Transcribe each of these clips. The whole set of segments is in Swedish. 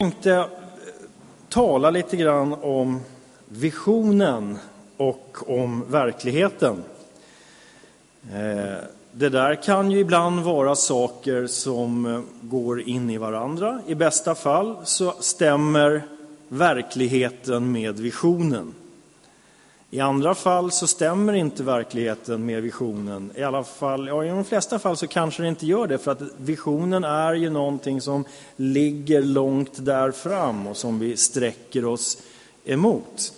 tänkte eh, tala lite grann om visionen och om verkligheten. Eh, det där kan ju ibland vara saker som eh, går in i varandra. I bästa fall så stämmer verkligheten med visionen. I andra fall så stämmer inte verkligheten med visionen. I alla fall, ja, i de flesta fall så kanske det inte gör det för att visionen är ju någonting som ligger långt där fram och som vi sträcker oss emot.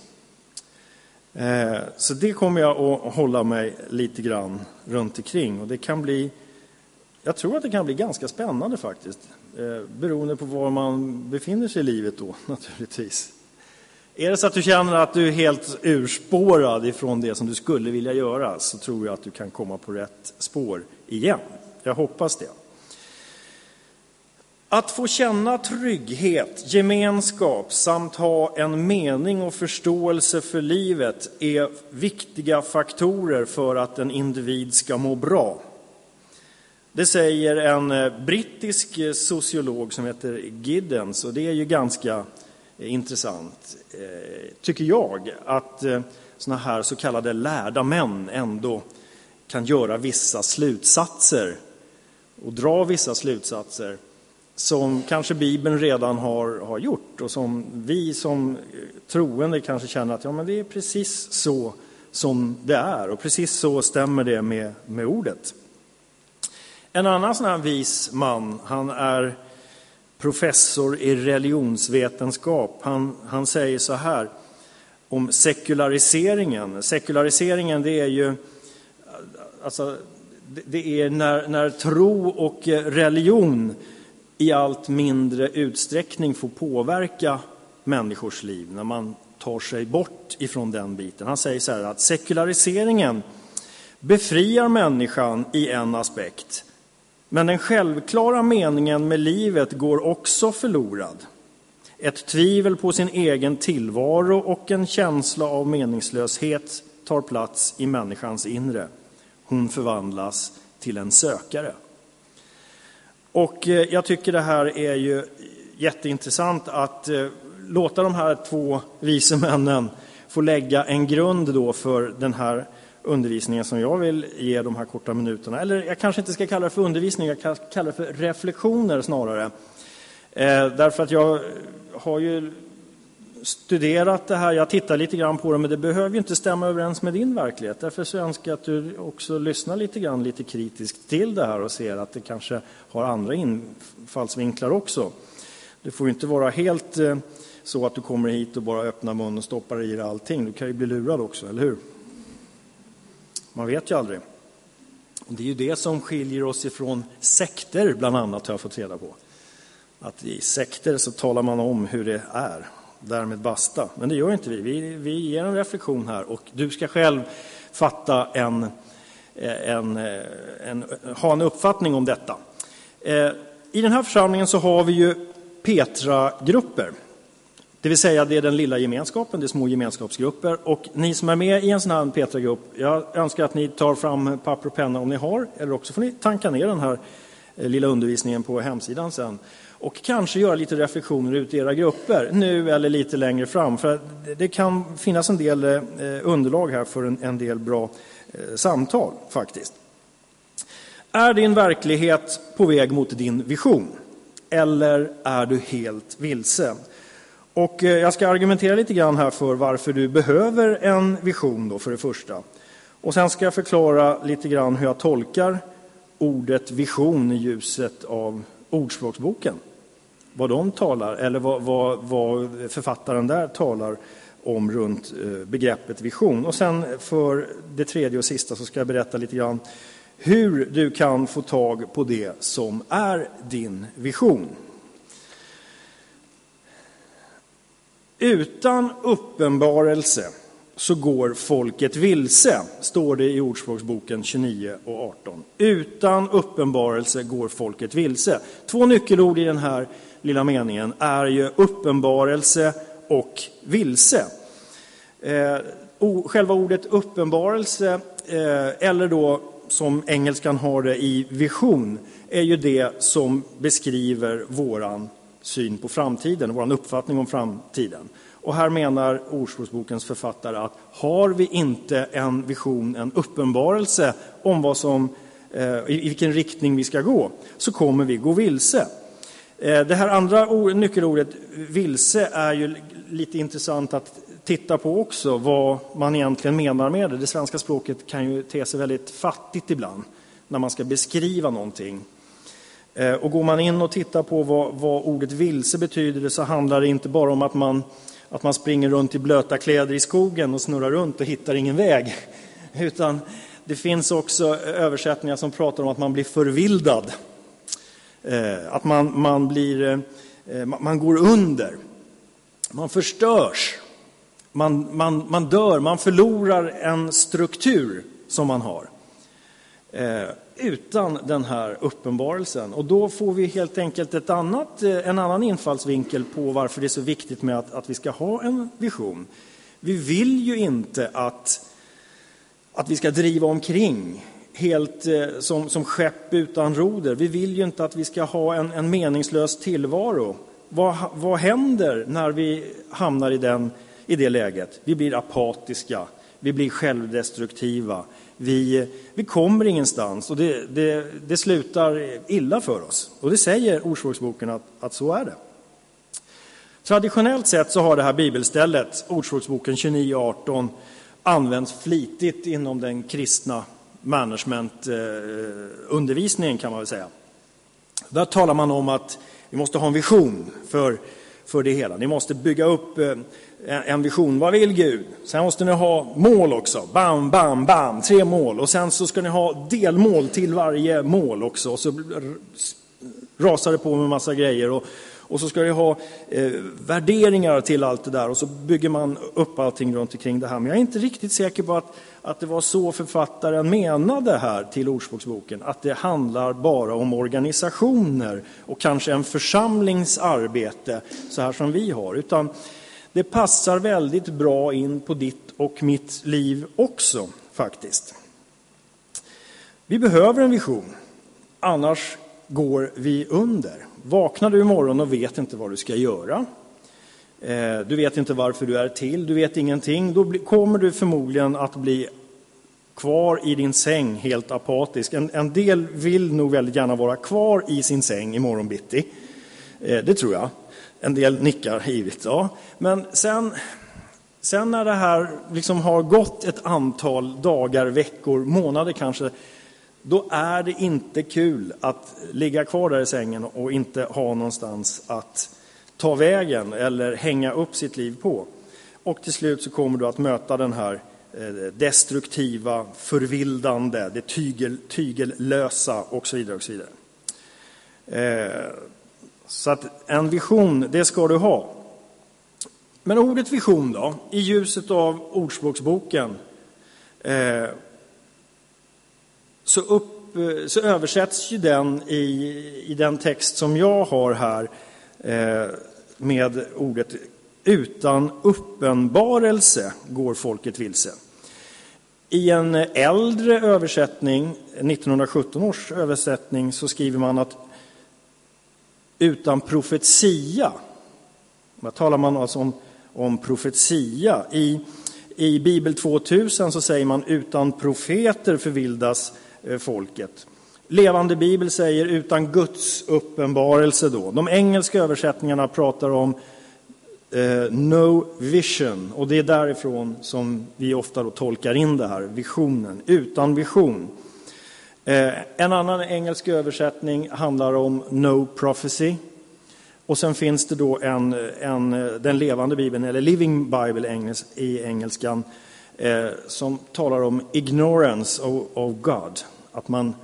Eh, så det kommer jag att hålla mig lite grann runt omkring och det kan bli, jag tror att det kan bli ganska spännande faktiskt, eh, beroende på var man befinner sig i livet då naturligtvis. Är det så att du känner att du är helt urspårad ifrån det som du skulle vilja göra så tror jag att du kan komma på rätt spår igen. Jag hoppas det. Att få känna trygghet, gemenskap samt ha en mening och förståelse för livet är viktiga faktorer för att en individ ska må bra. Det säger en brittisk sociolog som heter Giddens och det är ju ganska Eh, intressant, eh, tycker jag, att eh, sådana här så kallade lärda män ändå kan göra vissa slutsatser och dra vissa slutsatser som kanske Bibeln redan har, har gjort och som vi som troende kanske känner att ja, men det är precis så som det är och precis så stämmer det med, med ordet. En annan sån här vis man, han är professor i religionsvetenskap. Han, han säger så här om sekulariseringen. Sekulariseringen det är ju alltså, det är när, när tro och religion i allt mindre utsträckning får påverka människors liv, när man tar sig bort ifrån den biten. Han säger så här att sekulariseringen befriar människan i en aspekt, men den självklara meningen med livet går också förlorad. Ett tvivel på sin egen tillvaro och en känsla av meningslöshet tar plats i människans inre. Hon förvandlas till en sökare. Och eh, jag tycker det här är ju jätteintressant att eh, låta de här två vise männen få lägga en grund då för den här undervisningen som jag vill ge de här korta minuterna. Eller jag kanske inte ska kalla det för undervisning, jag kan kalla det för reflektioner snarare. Eh, därför att jag har ju studerat det här, jag tittar lite grann på det, men det behöver ju inte stämma överens med din verklighet. Därför så önskar jag att du också lyssnar lite grann, lite kritiskt till det här och ser att det kanske har andra infallsvinklar också. Det får ju inte vara helt eh, så att du kommer hit och bara öppnar munnen och stoppar i dig allting. Du kan ju bli lurad också, eller hur? Man vet ju aldrig. Och det är ju det som skiljer oss ifrån sekter, bland annat, har jag fått reda på. Att i sekter så talar man om hur det är, därmed basta. Men det gör inte vi. Vi, vi ger en reflektion här och du ska själv fatta en, eh, en, eh, en, ha en uppfattning om detta. Eh, I den här församlingen så har vi ju Petra-grupper. Det vill säga, det är den lilla gemenskapen, det är små gemenskapsgrupper. Och ni som är med i en sån här Petra-grupp, jag önskar att ni tar fram papper och penna om ni har, eller också får ni tanka ner den här eh, lilla undervisningen på hemsidan sen. Och kanske göra lite reflektioner ute i era grupper, nu eller lite längre fram. För det kan finnas en del eh, underlag här för en, del bra eh, samtal, faktiskt. Är din verklighet på väg mot din vision? Eller är du helt vilse? Och eh, jag ska argumentera lite grann här för varför du behöver en vision då för det första. Och sen ska jag förklara lite grann hur jag tolkar ordet vision i ljuset av Ordspråksboken. Vad de talar, eller vad, vad, vad författaren där talar om runt eh, begreppet vision. Och sen för det tredje och sista så ska jag berätta lite grann hur du kan få tag på det som är din vision. Utan uppenbarelse så går folket vilse, står det i Ordspråksboken 29 och 18. Utan uppenbarelse går folket vilse. Två nyckelord i den här lilla meningen är ju uppenbarelse och vilse. Eh, själva ordet uppenbarelse, eh, eller då som engelskan har det i vision, är ju det som beskriver våran syn på framtiden, vår uppfattning om framtiden. Och här menar Ordspråksbokens författare att har vi inte en vision, en uppenbarelse om vad som, eh, i vilken riktning vi ska gå, så kommer vi gå vilse. Eh, det här andra nyckelordet, vilse, är ju lite intressant att titta på också, vad man egentligen menar med det. Det svenska språket kan ju te sig väldigt fattigt ibland när man ska beskriva någonting. Eh, och går man in och tittar på vad, vad ordet vilse betyder så handlar det inte bara om att man, att man springer runt i blöta kläder i skogen och snurrar runt och hittar ingen väg. Utan det finns också översättningar som pratar om att man blir förvildad. Eh, att man, man, blir, eh, man går under. Man förstörs. Man, man, man dör, man förlorar en struktur som man har. Eh, utan den här uppenbarelsen. Och då får vi helt enkelt ett annat, eh, en annan infallsvinkel på varför det är så viktigt med att, att vi ska ha en vision. Vi vill ju inte att, att vi ska driva omkring helt eh, som, som skepp utan roder. Vi vill ju inte att vi ska ha en, en meningslös tillvaro. Vad, vad händer när vi hamnar i, den, i det läget? Vi blir apatiska, vi blir självdestruktiva, vi, vi kommer ingenstans och det, det, det slutar illa för oss. Och det säger Ordspråksboken att, att så är det. Traditionellt sett så har det här bibelstället, Ordspråksboken 29.18, använts flitigt inom den kristna managementundervisningen kan man väl säga. Där talar man om att vi måste ha en vision för, för det hela. Ni måste bygga upp eh, en vision. Vad vill Gud? Sen måste ni ha mål också. Bam, bam, bam, tre mål. Och sen så ska ni ha delmål till varje mål också. Och så rasar det på med massa grejer. Och, och så ska ni ha eh, värderingar till allt det där. Och så bygger man upp allting runt omkring det här. Men jag är inte riktigt säker på att, att det var så författaren menade här till Ordspråksboken. Att det handlar bara om organisationer och kanske en församlings arbete, så här som vi har. Utan det passar väldigt bra in på ditt och mitt liv också, faktiskt. Vi behöver en vision, annars går vi under. Vaknar du imorgon och vet inte vad du ska göra, eh, du vet inte varför du är till, du vet ingenting, då kommer du förmodligen att bli kvar i din säng helt apatisk. En, en del vill nog väldigt gärna vara kvar i sin säng imorgon bitti. Eh, det tror jag. En del nickar ivrigt. Ja. Men sen, sen när det här liksom har gått ett antal dagar, veckor, månader kanske, då är det inte kul att ligga kvar där i sängen och inte ha någonstans att ta vägen eller hänga upp sitt liv på. Och till slut så kommer du att möta den här eh, destruktiva, förvildande, det tygel, tygellösa och så vidare. Och så vidare. Eh, så att en vision, det ska du ha. Men ordet vision då, i ljuset av Ordspråksboken, eh, så, upp, så översätts ju den i, i den text som jag har här eh, med ordet utan uppenbarelse går folket vilse. I en äldre översättning, 1917 års översättning, så skriver man att utan profetia. Vad talar man alltså om, om profetia? I, I Bibel 2000 så säger man utan profeter förvildas eh, folket. Levande bibel säger utan Guds uppenbarelse då. De engelska översättningarna pratar om eh, no vision och det är därifrån som vi ofta då tolkar in det här, visionen, utan vision. Eh, en annan engelsk översättning handlar om No Prophecy. Och sen finns det då en, en, eh, den levande bibeln, eller Living Bible i engelskan, eh, som talar om ignorance of, of, God. Att man,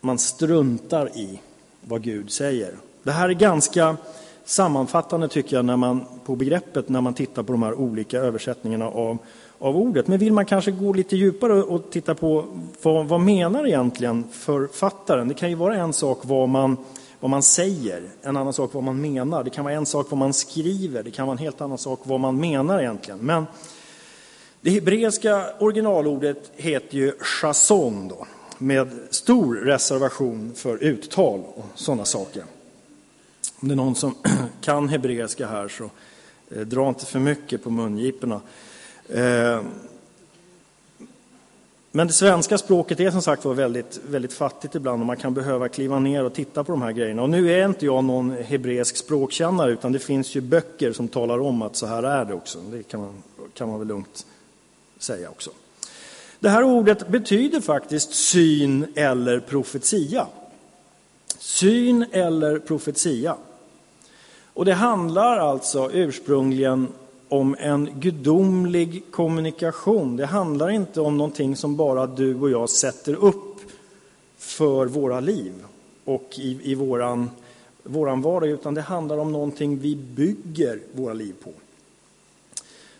man struntar i vad Gud säger. Det här är ganska sammanfattande tycker jag när man, på begreppet när man tittar på de här olika översättningarna av av ordet. Men vill man kanske gå lite djupare och titta på vad, vad menar egentligen författaren? Det kan ju vara en sak vad man, vad man säger, en annan sak vad man menar. Det kan vara en sak vad man skriver, det kan vara en helt annan sak vad man menar egentligen. Men det hebreiska originalordet heter ju chason då, med stor reservation för uttal och sådana saker. Om det är någon som kan hebreiska här så eh, dra inte för mycket på mungiporna. Eh, men det svenska språket är som sagt var väldigt, väldigt fattigt ibland och man kan behöva kliva ner och titta på de här grejerna. Och nu är inte jag någon hebreisk språkkännare utan det finns ju böcker som talar om att så här är det också. Det kan man, kan man väl lugnt säga också. Det här ordet betyder faktiskt syn eller profetia. Syn eller profetia. Och det handlar alltså ursprungligen om en gudomlig kommunikation. Det handlar inte om någonting som bara du och jag sätter upp för våra liv och i, i våran, våran vardag, utan det handlar om någonting vi bygger våra liv på.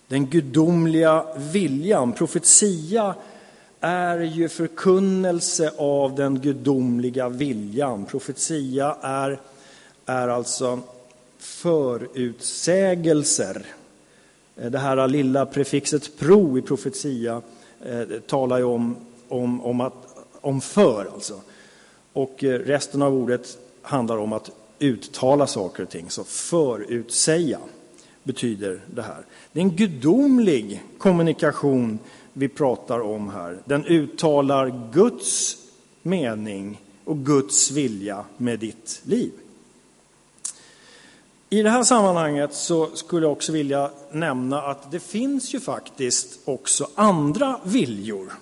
Den gudomliga viljan, profetia, är ju förkunnelse av den gudomliga viljan. Profetia är, är alltså förutsägelser Eh, det här lilla prefixet pro i profetia eh, talar ju om, om, om, att, om för, alltså. Och eh, resten av ordet handlar om att uttala saker och ting. Så förutsäga betyder det här. Det är en gudomlig kommunikation vi pratar om här. Den uttalar Guds mening och Guds vilja med ditt liv. I det här sammanhanget så skulle jag också vilja nämna att det finns ju faktiskt också andra viljor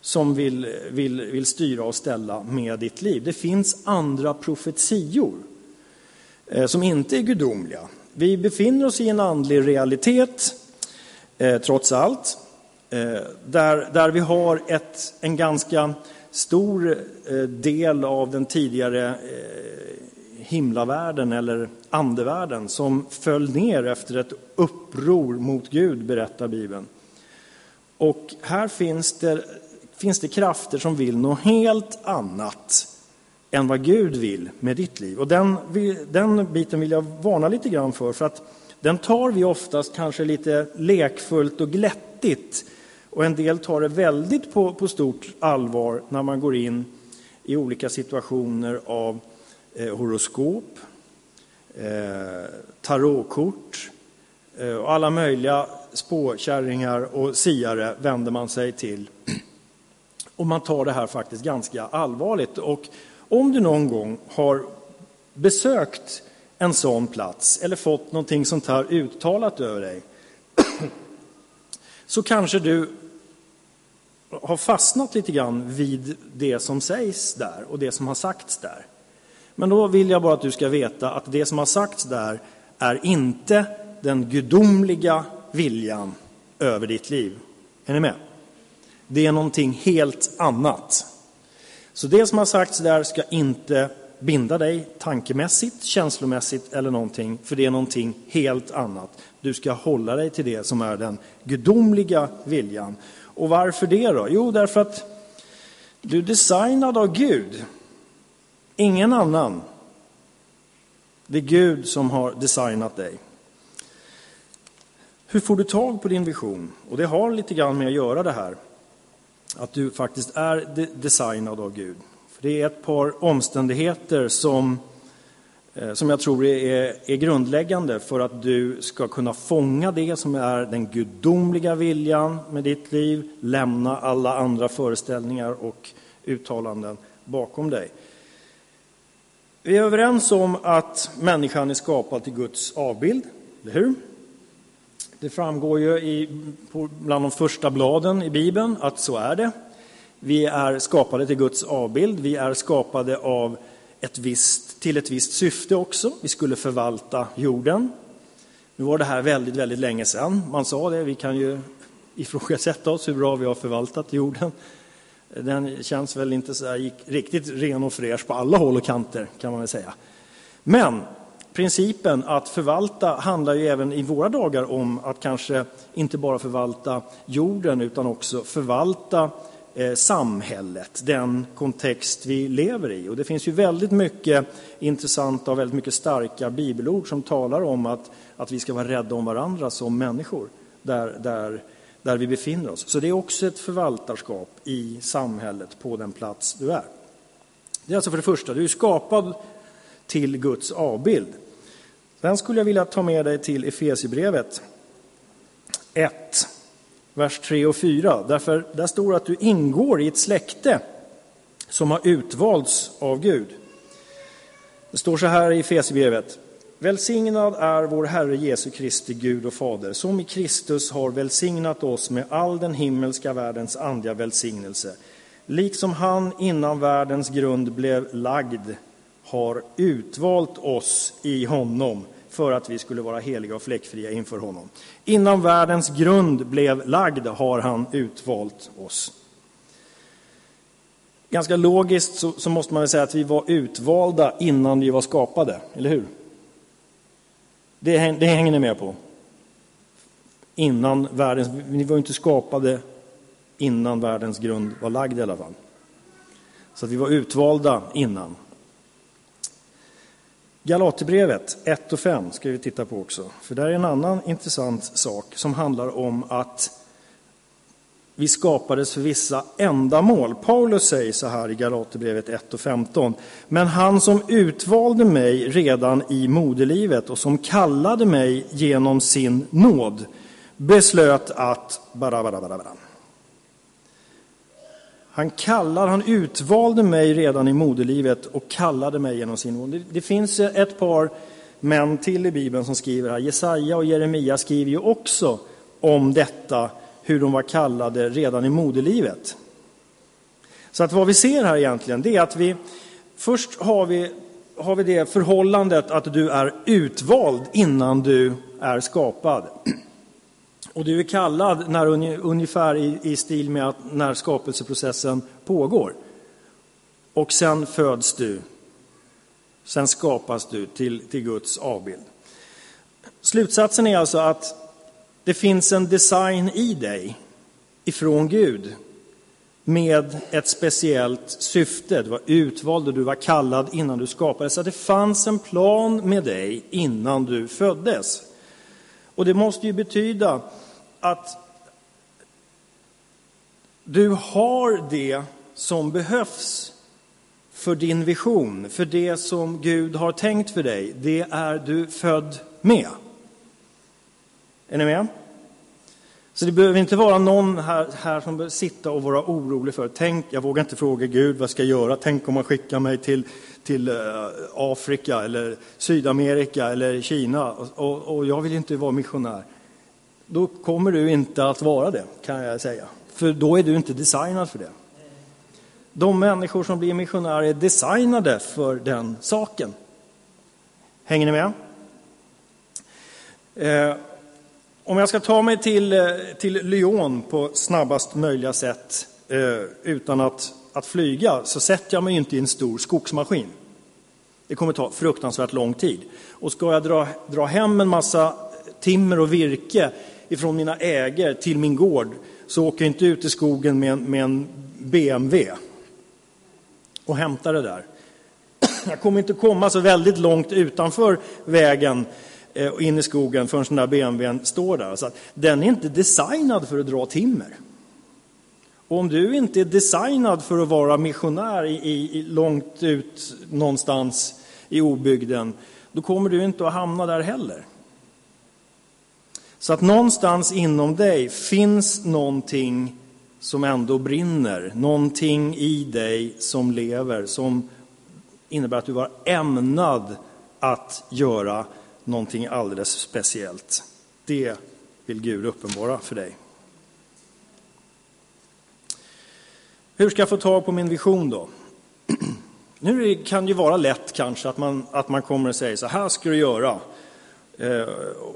som vill, vill, vill styra och ställa med ditt liv. Det finns andra profetior eh, som inte är gudomliga. Vi befinner oss i en andlig realitet, eh, trots allt, eh, där, där vi har ett, en ganska stor eh, del av den tidigare eh, himlavärlden eller andevärlden som föll ner efter ett uppror mot Gud, berättar Bibeln. Och här finns det, finns det krafter som vill något helt annat än vad Gud vill med ditt liv. Och den, den biten vill jag varna lite grann för, för att den tar vi oftast kanske lite lekfullt och glättigt. Och en del tar det väldigt på, på stort allvar när man går in i olika situationer av Eh, horoskop, eh, tarotkort eh, och alla möjliga spåkärringar och siare vänder man sig till. Och man tar det här faktiskt ganska allvarligt. Och om du någon gång har besökt en sån plats eller fått någonting sånt här uttalat över dig så kanske du har fastnat lite grann vid det som sägs där och det som har sagts där. Men då vill jag bara att du ska veta att det som har sagts där är inte den gudomliga viljan över ditt liv. Är ni med? Det är någonting helt annat. Så det som har sagts där ska inte binda dig tankemässigt, känslomässigt eller någonting, för det är någonting helt annat. Du ska hålla dig till det som är den gudomliga viljan. Och varför det då? Jo, därför att du är designad av Gud Ingen annan. Det är Gud som har designat dig. Hur får du tag på din vision? Och det har lite grann med att göra det här. Att du faktiskt är designad av Gud. För det är ett par omständigheter som, eh, som jag tror är, är grundläggande för att du ska kunna fånga det som är den gudomliga viljan med ditt liv, lämna alla andra föreställningar och uttalanden bakom dig. Vi är överens om att människan är skapad till Guds avbild, eller hur? Det framgår ju i, bland de första bladen i Bibeln att så är det. Vi är skapade till Guds avbild, vi är skapade av ett visst, till ett visst syfte också. Vi skulle förvalta jorden. Nu var det här väldigt, väldigt länge sedan man sa det. Vi kan ju ifrågasätta oss hur bra vi har förvaltat jorden den känns väl inte så här, riktigt ren och fräsch på alla håll och kanter kan man väl säga. Men principen att förvalta handlar ju även i våra dagar om att kanske inte bara förvalta jorden utan också förvalta eh, samhället, den kontext vi lever i. Och det finns ju väldigt mycket intressanta och väldigt mycket starka bibelord som talar om att, att vi ska vara rädda om varandra som människor. Där, där där vi befinner oss. Så det är också ett förvaltarskap i samhället på den plats du är. Det är alltså för det första, du är skapad till Guds avbild. Sen skulle jag vilja ta med dig till Efesierbrevet 1, vers 3 och 4. Därför där står att du ingår i ett släkte som har utvalts av Gud. Det står så här i Efesierbrevet. Välsignad är vår Herre Jesu Kristi Gud och Fader, som i Kristus har välsignat oss med all den himmelska världens andliga välsignelse, liksom han innan världens grund blev lagd har utvalt oss i honom för att vi skulle vara heliga och fläckfria inför honom. Innan världens grund blev lagd har han utvalt oss. Ganska logiskt så, så måste man väl säga att vi var utvalda innan vi var skapade, eller hur? Det, det hänger ni med på? Innan världens, ni var inte skapade innan världens grund var lagd i alla fall. Så att vi var utvalda innan. Galaterbrevet 1 och 5 ska vi titta på också. För där är en annan intressant sak som handlar om att vi skapades för vissa ändamål. Paulus säger så här i Galaterbrevet 1 och 15. Men han som utvalde mig redan i moderlivet och som kallade mig genom sin nåd beslöt att... Han kallar, han utvalde mig redan i moderlivet och kallade mig genom sin nåd. Det finns ett par män till i Bibeln som skriver här. Jesaja och Jeremia skriver ju också om detta hur de var kallade redan i moderlivet. Så att vad vi ser här egentligen, det är att vi först har vi, har vi det förhållandet att du är utvald innan du är skapad. Och du är kallad när, ungefär i, i stil med att när skapelseprocessen pågår. Och sen föds du. Sen skapas du till, till Guds avbild. Slutsatsen är alltså att det finns en design i dig ifrån Gud med ett speciellt syfte. Du var utvald och du var kallad innan du skapades. Så det fanns en plan med dig innan du föddes. Och det måste ju betyda att du har det som behövs för din vision, för det som Gud har tänkt för dig. Det är du född med. Är ni med? Så det behöver inte vara någon här, här som behöver sitta och vara orolig för, tänk, jag vågar inte fråga Gud vad ska jag göra, tänk om man skickar mig till, till eh, Afrika eller Sydamerika eller Kina och, och, och jag vill inte vara missionär. Då kommer du inte att vara det, kan jag säga. För då är du inte designad för det. De människor som blir missionärer är designade för den saken. Hänger ni med? Eh, om jag ska ta mig till, eh, till Lyon på snabbast möjliga sätt eh, utan att, att flyga så sätter jag mig inte i en stor skogsmaskin. Det kommer ta fruktansvärt lång tid. Och ska jag dra, dra hem en massa timmer och virke ifrån mina ägor till min gård så åker jag inte ut i skogen med, med en BMW och hämtar det där. Jag kommer inte komma så väldigt långt utanför vägen Eh, och in i skogen förrän den där BMWn står där. Så att den är inte designad för att dra timmer. Och om du inte är designad för att vara missionär i, i, långt ut någonstans i obygden, då kommer du inte att hamna där heller. Så att någonstans inom dig finns någonting som ändå brinner, någonting i dig som lever, som innebär att du var ämnad att göra någonting alldeles speciellt. Det vill Gud uppenbara för dig. Hur ska jag få tag på min vision då? Nu kan det ju vara lätt kanske att man, att man kommer och säger så här ska du göra. Eh,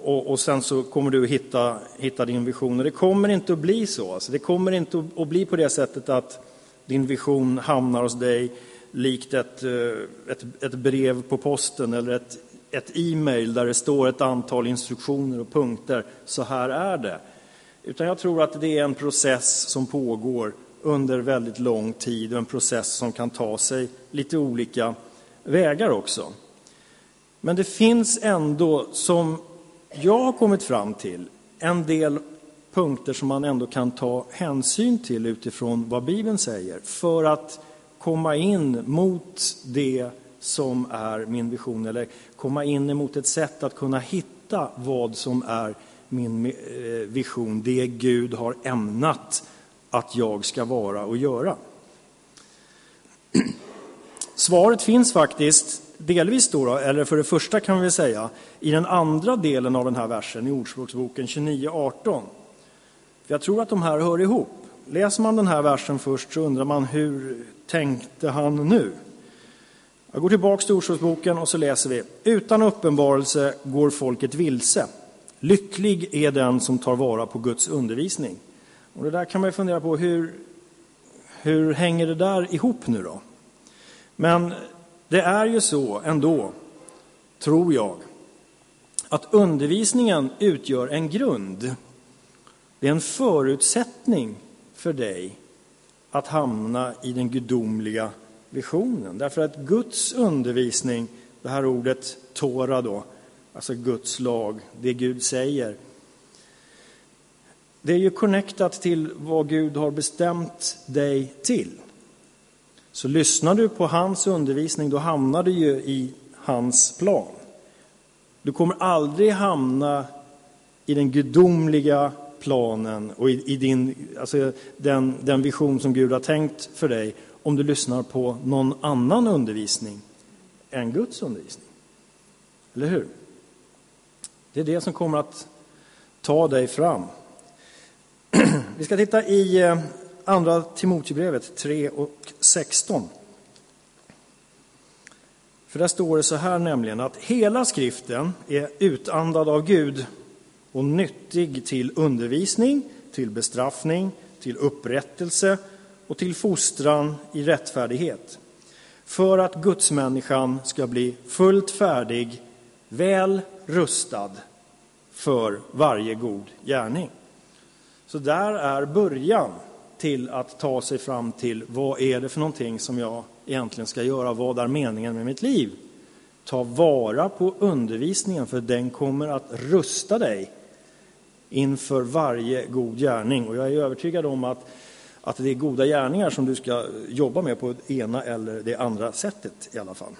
och, och, sen så kommer du hitta, hitta din vision. Och det kommer inte att bli så. Alltså, det kommer inte att, att bli på det sättet att din vision hamnar hos dig likt ett, eh, ett, ett brev på posten eller ett ett e-mail där det står ett antal instruktioner och punkter. Så här är det. Utan jag tror att det är en process som pågår under väldigt lång tid och en process som kan ta sig lite olika vägar också. Men det finns ändå, som jag har kommit fram till, en del punkter som man ändå kan ta hänsyn till utifrån vad Bibeln säger för att komma in mot det som är min vision eller komma in emot ett sätt att kunna hitta vad som är min eh, vision, det Gud har ämnat att jag ska vara och göra. Svaret finns faktiskt delvis då, eller för det första kan vi säga, i den andra delen av den här versen i Ordspråksboken 29.18. Jag tror att de här hör ihop. Läser man den här versen först så undrar man hur tänkte han nu? Jag går tillbaka till Ordspråksboken och så läser vi. Utan uppenbarelse går folket vilse. Lycklig är den som tar vara på Guds undervisning. Och det där kan man ju fundera på, hur, hur hänger det där ihop nu då? Men det är ju så ändå, tror jag, att undervisningen utgör en grund. Det är en förutsättning för dig att hamna i den gudomliga visionen. Därför att Guds undervisning, det här ordet Tora då, alltså Guds lag, det Gud säger, det är ju connectat till vad Gud har bestämt dig till. Så lyssnar du på hans undervisning, då hamnar du ju i hans plan. Du kommer aldrig hamna i den gudomliga planen och i, i din, alltså den, den vision som Gud har tänkt för dig om du lyssnar på någon annan undervisning än Guds undervisning. Eller hur? Det är det som kommer att ta dig fram. Vi ska titta i eh, Andra Timoteusbrevet 3 och 16. För där står det så här nämligen att hela skriften är utandad av Gud och nyttig till undervisning, till bestraffning, till upprättelse och till fostran i rättfärdighet. För att gudsmänniskan ska bli fullt färdig, väl rustad för varje god gärning. Så där är början till att ta sig fram till vad är det för någonting som jag egentligen ska göra, vad är meningen med mitt liv? Ta vara på undervisningen för den kommer att rusta dig inför varje god gärning. Och jag är övertygad om att, att det är goda gärningar som du ska jobba med på det ena eller det andra sättet i alla fall.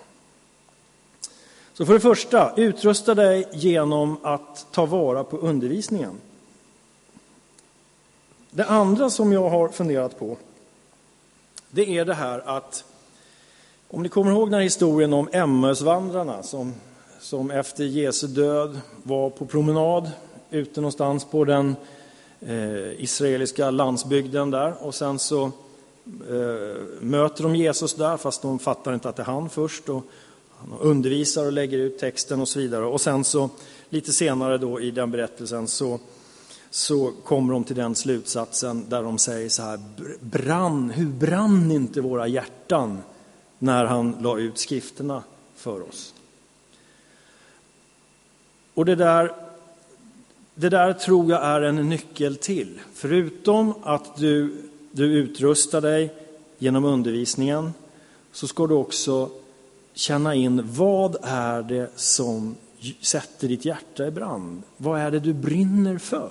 Så för det första, utrusta dig genom att ta vara på undervisningen. Det andra som jag har funderat på, det är det här att om ni kommer ihåg den här historien om Emmausvandrarna som, som efter Jesu död var på promenad ute någonstans på den eh, israeliska landsbygden där. Och sen så eh, möter de Jesus där fast de fattar inte att det är han först. Och han undervisar och lägger ut texten och så vidare. Och sen så lite senare då i den berättelsen så så kommer de till den slutsatsen där de säger så här, brann, hur brann inte våra hjärtan när han la ut skrifterna för oss? Och det där, det där tror jag är en nyckel till. Förutom att du, du utrustar dig genom undervisningen så ska du också känna in vad är det som sätter ditt hjärta i brand? Vad är det du brinner för?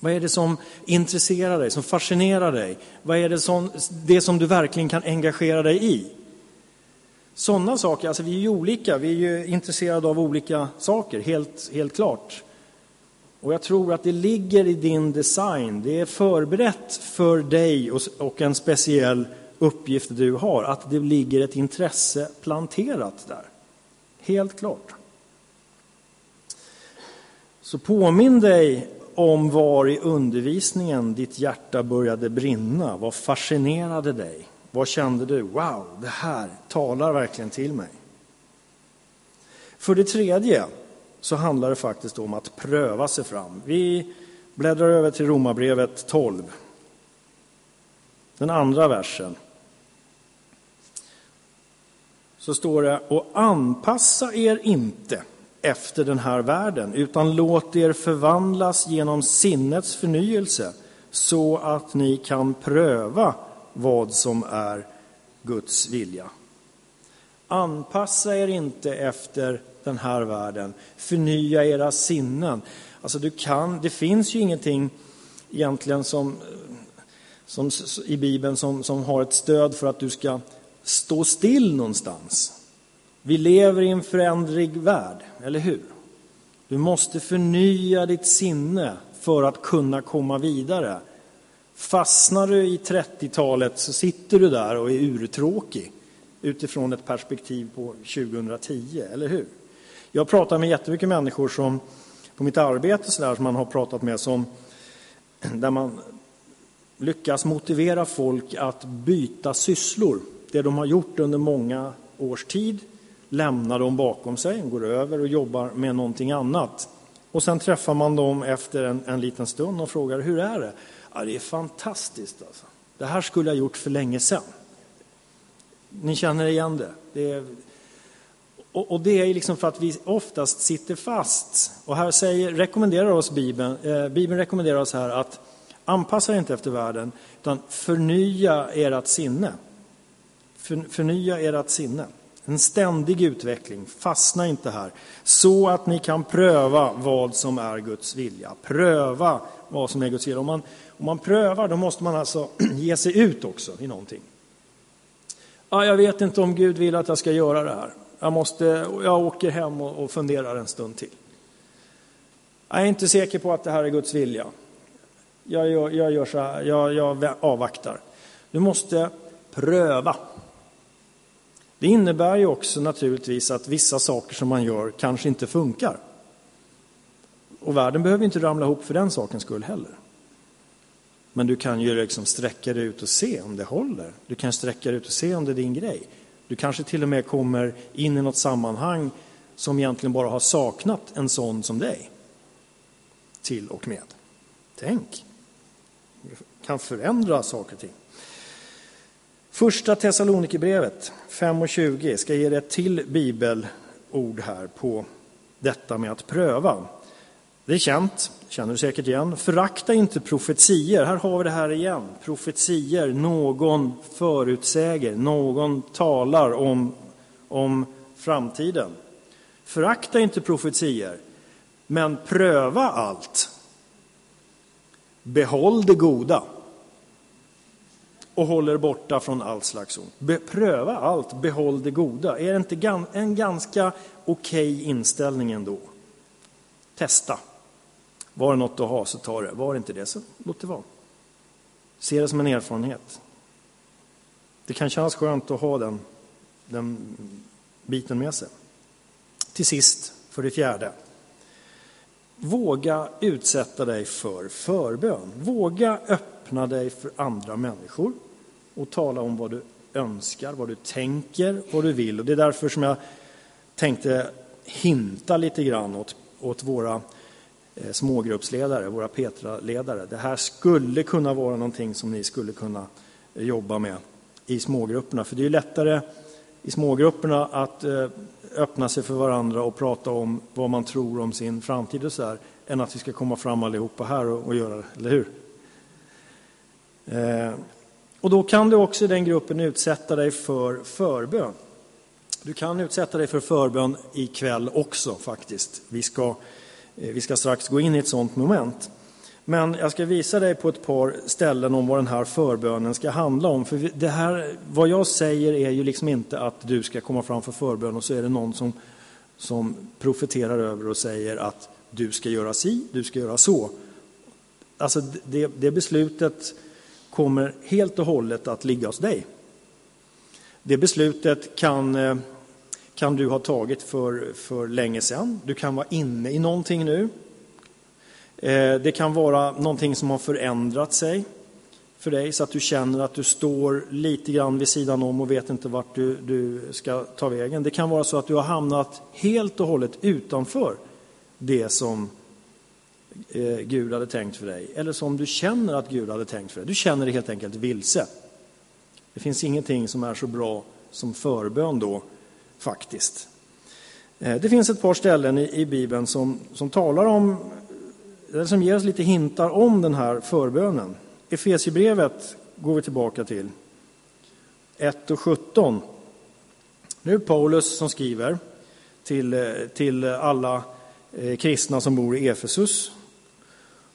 Vad är det som intresserar dig, som fascinerar dig? Vad är det som, det som du verkligen kan engagera dig i? Sådana saker, alltså vi är ju olika, vi är ju intresserade av olika saker, helt, helt klart. Och jag tror att det ligger i din design, det är förberett för dig och, och en speciell uppgift du har, att det ligger ett intresse planterat där. Helt klart. Så påminn dig om var i undervisningen ditt hjärta började brinna. Vad fascinerade dig? Vad kände du? Wow, det här talar verkligen till mig. För det tredje så handlar det faktiskt om att pröva sig fram. Vi bläddrar över till Romarbrevet 12. Den andra versen. Så står det, och anpassa er inte efter den här världen, utan låt er förvandlas genom sinnets förnyelse så att ni kan pröva vad som är Guds vilja. Anpassa er inte efter den här världen, förnya era sinnen. Alltså du kan, det finns ju ingenting egentligen som, som i Bibeln som, som har ett stöd för att du ska stå still någonstans. Vi lever i en förändrig värld, eller hur? Du måste förnya ditt sinne för att kunna komma vidare. Fastnar du i 30-talet så sitter du där och är urtråkig utifrån ett perspektiv på 2010, eller hur? Jag pratar med jättemycket människor som på mitt arbete så där, som man har pratat med som där man lyckas motivera folk att byta sysslor. Det de har gjort under många års tid lämnar de bakom sig, går över och jobbar med någonting annat. Och sen träffar man dem efter en, en liten stund och frågar hur är det? Ja, det är fantastiskt alltså. Det här skulle jag gjort för länge sedan. Ni känner igen det? det är, och, och, det är liksom för att vi oftast sitter fast. Och här säger, rekommenderar oss Bibeln, eh, Bibeln rekommenderar oss här att anpassa er inte efter världen, utan förnya ert sinne. För, förnya ert sinne. En ständig utveckling, fastna inte här. Så att ni kan pröva vad som är Guds vilja. Pröva vad som är Guds vilja. Om man, om man prövar, då måste man alltså ge sig ut också i någonting. Ja, jag vet inte om Gud vill att jag ska göra det här. Jag, måste, jag åker hem och, och funderar en stund till. Jag är inte säker på att det här är Guds vilja. Jag, gör, jag, gör så här, jag, jag avvaktar. Du måste pröva. Det innebär ju också naturligtvis att vissa saker som man gör kanske inte funkar. Och världen behöver inte ramla ihop för den sakens skull heller. Men du kan ju liksom sträcka dig ut och se om det håller. Du kan sträcka dig ut och se om det är din grej. Du kanske till och med kommer in i något sammanhang som egentligen bara har saknat en sån som dig. Till och med. Tänk. det kan förändra saker och ting. Första Thessalonikerbrevet 5.20 ska ge dig ett till bibelord här på detta med att pröva. Det är känt, känner du säkert igen. Förakta inte profetier. Här har vi det här igen. Profetier, någon förutsäger, någon talar om, om framtiden. Förakta inte profetier, men pröva allt. Behåll det goda och håller borta från all slags ont. Pröva allt, behåll det goda. Är det inte en ganska okej okay inställning ändå? Testa. Var det något att ha så ta det. Var det inte det så låt det vara. Se det som en erfarenhet. Det kan kännas skönt att ha den, den biten med sig. Till sist, för det fjärde. Våga utsätta dig för förbön. Våga öppna dig för andra människor och tala om vad du önskar, vad du tänker, vad du vill. Och det är därför som jag tänkte hinta lite grann åt, åt våra Eh, smågruppsledare, våra Petra-ledare. Det här skulle kunna vara någonting som ni skulle kunna eh, jobba med i smågrupperna. För det är lättare i smågrupperna att eh, öppna sig för varandra och prata om vad man tror om sin framtid och så här, än att vi ska komma fram allihopa här och, och göra det, eller hur? Eh, och då kan du också i den gruppen utsätta dig för förbön. Du kan utsätta dig för förbön ikväll också faktiskt. Vi ska, eh, Eh, vi ska strax gå in i ett sådant moment. Men jag ska visa dig på ett par ställen om vad den här förbönen ska handla om. För det här, vad jag säger är ju liksom inte att du ska komma fram för förbön och så är det någon som, som profeterar över och säger att du ska göra si, du ska göra så. Alltså det, det beslutet kommer helt och hållet att ligga hos dig. Det beslutet kan, eh, kan du ha tagit för, för länge sedan. Du kan vara inne i någonting nu. Eh, det kan vara någonting som har förändrat sig för dig så att du känner att du står lite grann vid sidan om och vet inte vart du, du ska ta vägen. Det kan vara så att du har hamnat helt och hållet utanför det som eh, Gud hade tänkt för dig, eller som du känner att Gud hade tänkt för dig. Du känner dig helt enkelt vilse. Det finns ingenting som är så bra som förbön då, faktiskt. Eh, det finns ett par ställen i, Bibeln som, som talar om, eller som ger oss lite hintar om den här förbönen. Efesierbrevet går vi tillbaka till, 1 och 17. Nu är det Paulus som skriver till, eh, till alla eh, kristna som bor i Efesus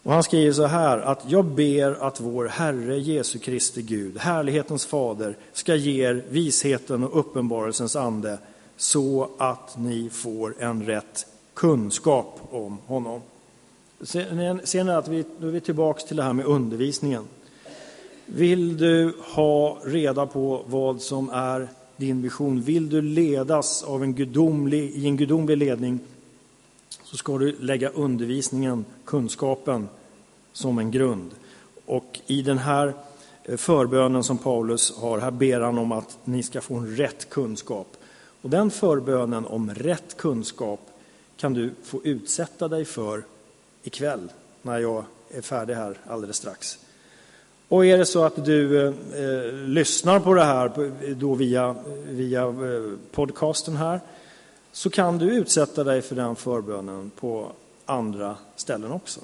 Och han skriver så här att jag ber att vår Herre Jesu Kristi Gud, härlighetens fader, ska ge er visheten och uppenbarelsens ande så att ni får en rätt kunskap om honom. Ser ni att vi, nu är vi tillbaka till det här med undervisningen. Vill du ha reda på vad som är din vision, vill du ledas av en gudomlig, i en gudomlig ledning så ska du lägga undervisningen, kunskapen, som en grund. Och i den här eh, förbönen som Paulus har, här ber han om att ni ska få en rätt kunskap. Och den förbönen om rätt kunskap kan du få utsätta dig för ikväll när jag är färdig här alldeles strax. Och är det så att du eh, eh lyssnar på det här då via, via eh, podcasten här så kan du utsätta dig för den förbönen på andra ställen också.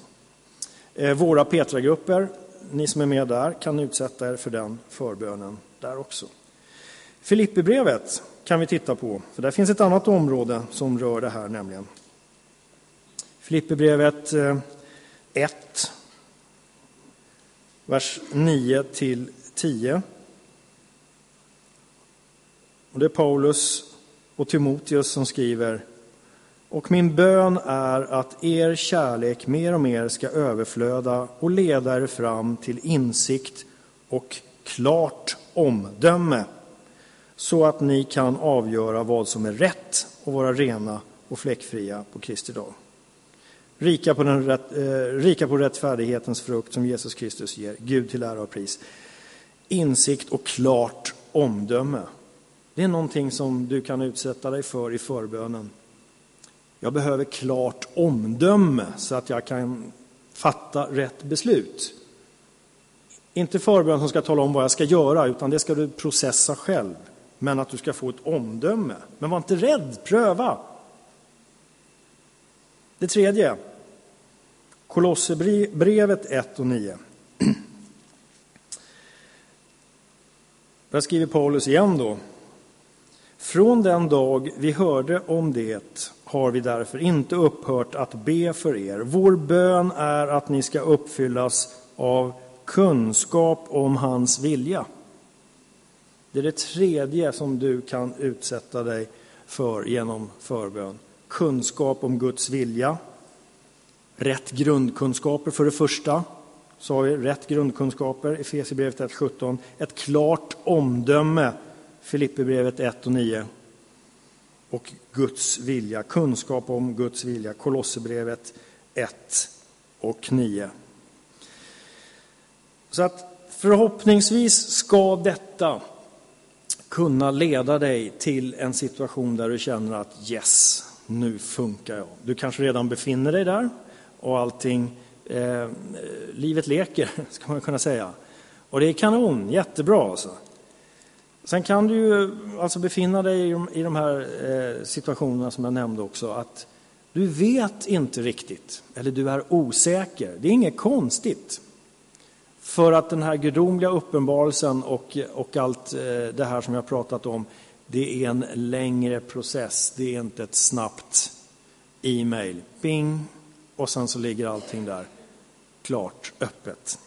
Eh, våra Petragrupper, ni som är med där, kan utsätta er för den förbönen där också. Filipperbrevet kan vi titta på, för där finns ett annat område som rör det här nämligen. Filipperbrevet 1, eh, vers 9 till 10. Och det är Paulus och Timoteus som skriver och min bön är att er kärlek mer och mer ska överflöda och leda er fram till insikt och klart omdöme så att ni kan avgöra vad som är rätt och vara rena och fläckfria på Kristi dag. Rika på, den rätt, eh, rika på rättfärdighetens frukt som Jesus Kristus ger, Gud till ära och pris. Insikt och klart omdöme. Det är någonting som du kan utsätta dig för i förbönen. Jag behöver klart omdöme så att jag kan fatta rätt beslut. Inte förbön som ska tala om vad jag ska göra, utan det ska du processa själv. Men att du ska få ett omdöme. Men var inte rädd, pröva. Det tredje, Kolosserbrevet 1 och 9. Där skriver Paulus igen då. Från den dag vi hörde om det har vi därför inte upphört att be för er. Vår bön är att ni ska uppfyllas av kunskap om hans vilja. Det är det tredje som du kan utsätta dig för genom förbön. Kunskap om Guds vilja. Rätt grundkunskaper för det första. Så har vi rätt grundkunskaper, Efesierbrevet 1.17. Ett klart omdöme, Filipperbrevet 1 och 9 och Guds vilja, kunskap om Guds vilja, Kolosserbrevet 1 och 9. Så att förhoppningsvis ska detta kunna leda dig till en situation där du känner att yes, nu funkar jag. Du kanske redan befinner dig där och allting, eh, livet leker, ska man kunna säga. Och det är kanon, jättebra alltså. Sen kan du ju alltså befinna dig i de här eh, situationerna som jag nämnde också, att du vet inte riktigt, eller du är osäker. Det är inget konstigt. För att den här gudomliga uppenbarelsen och, och allt eh, det här som jag pratat om, det är en längre process. Det är inte ett snabbt e-mail, bing, och sen så ligger allting där klart, öppet.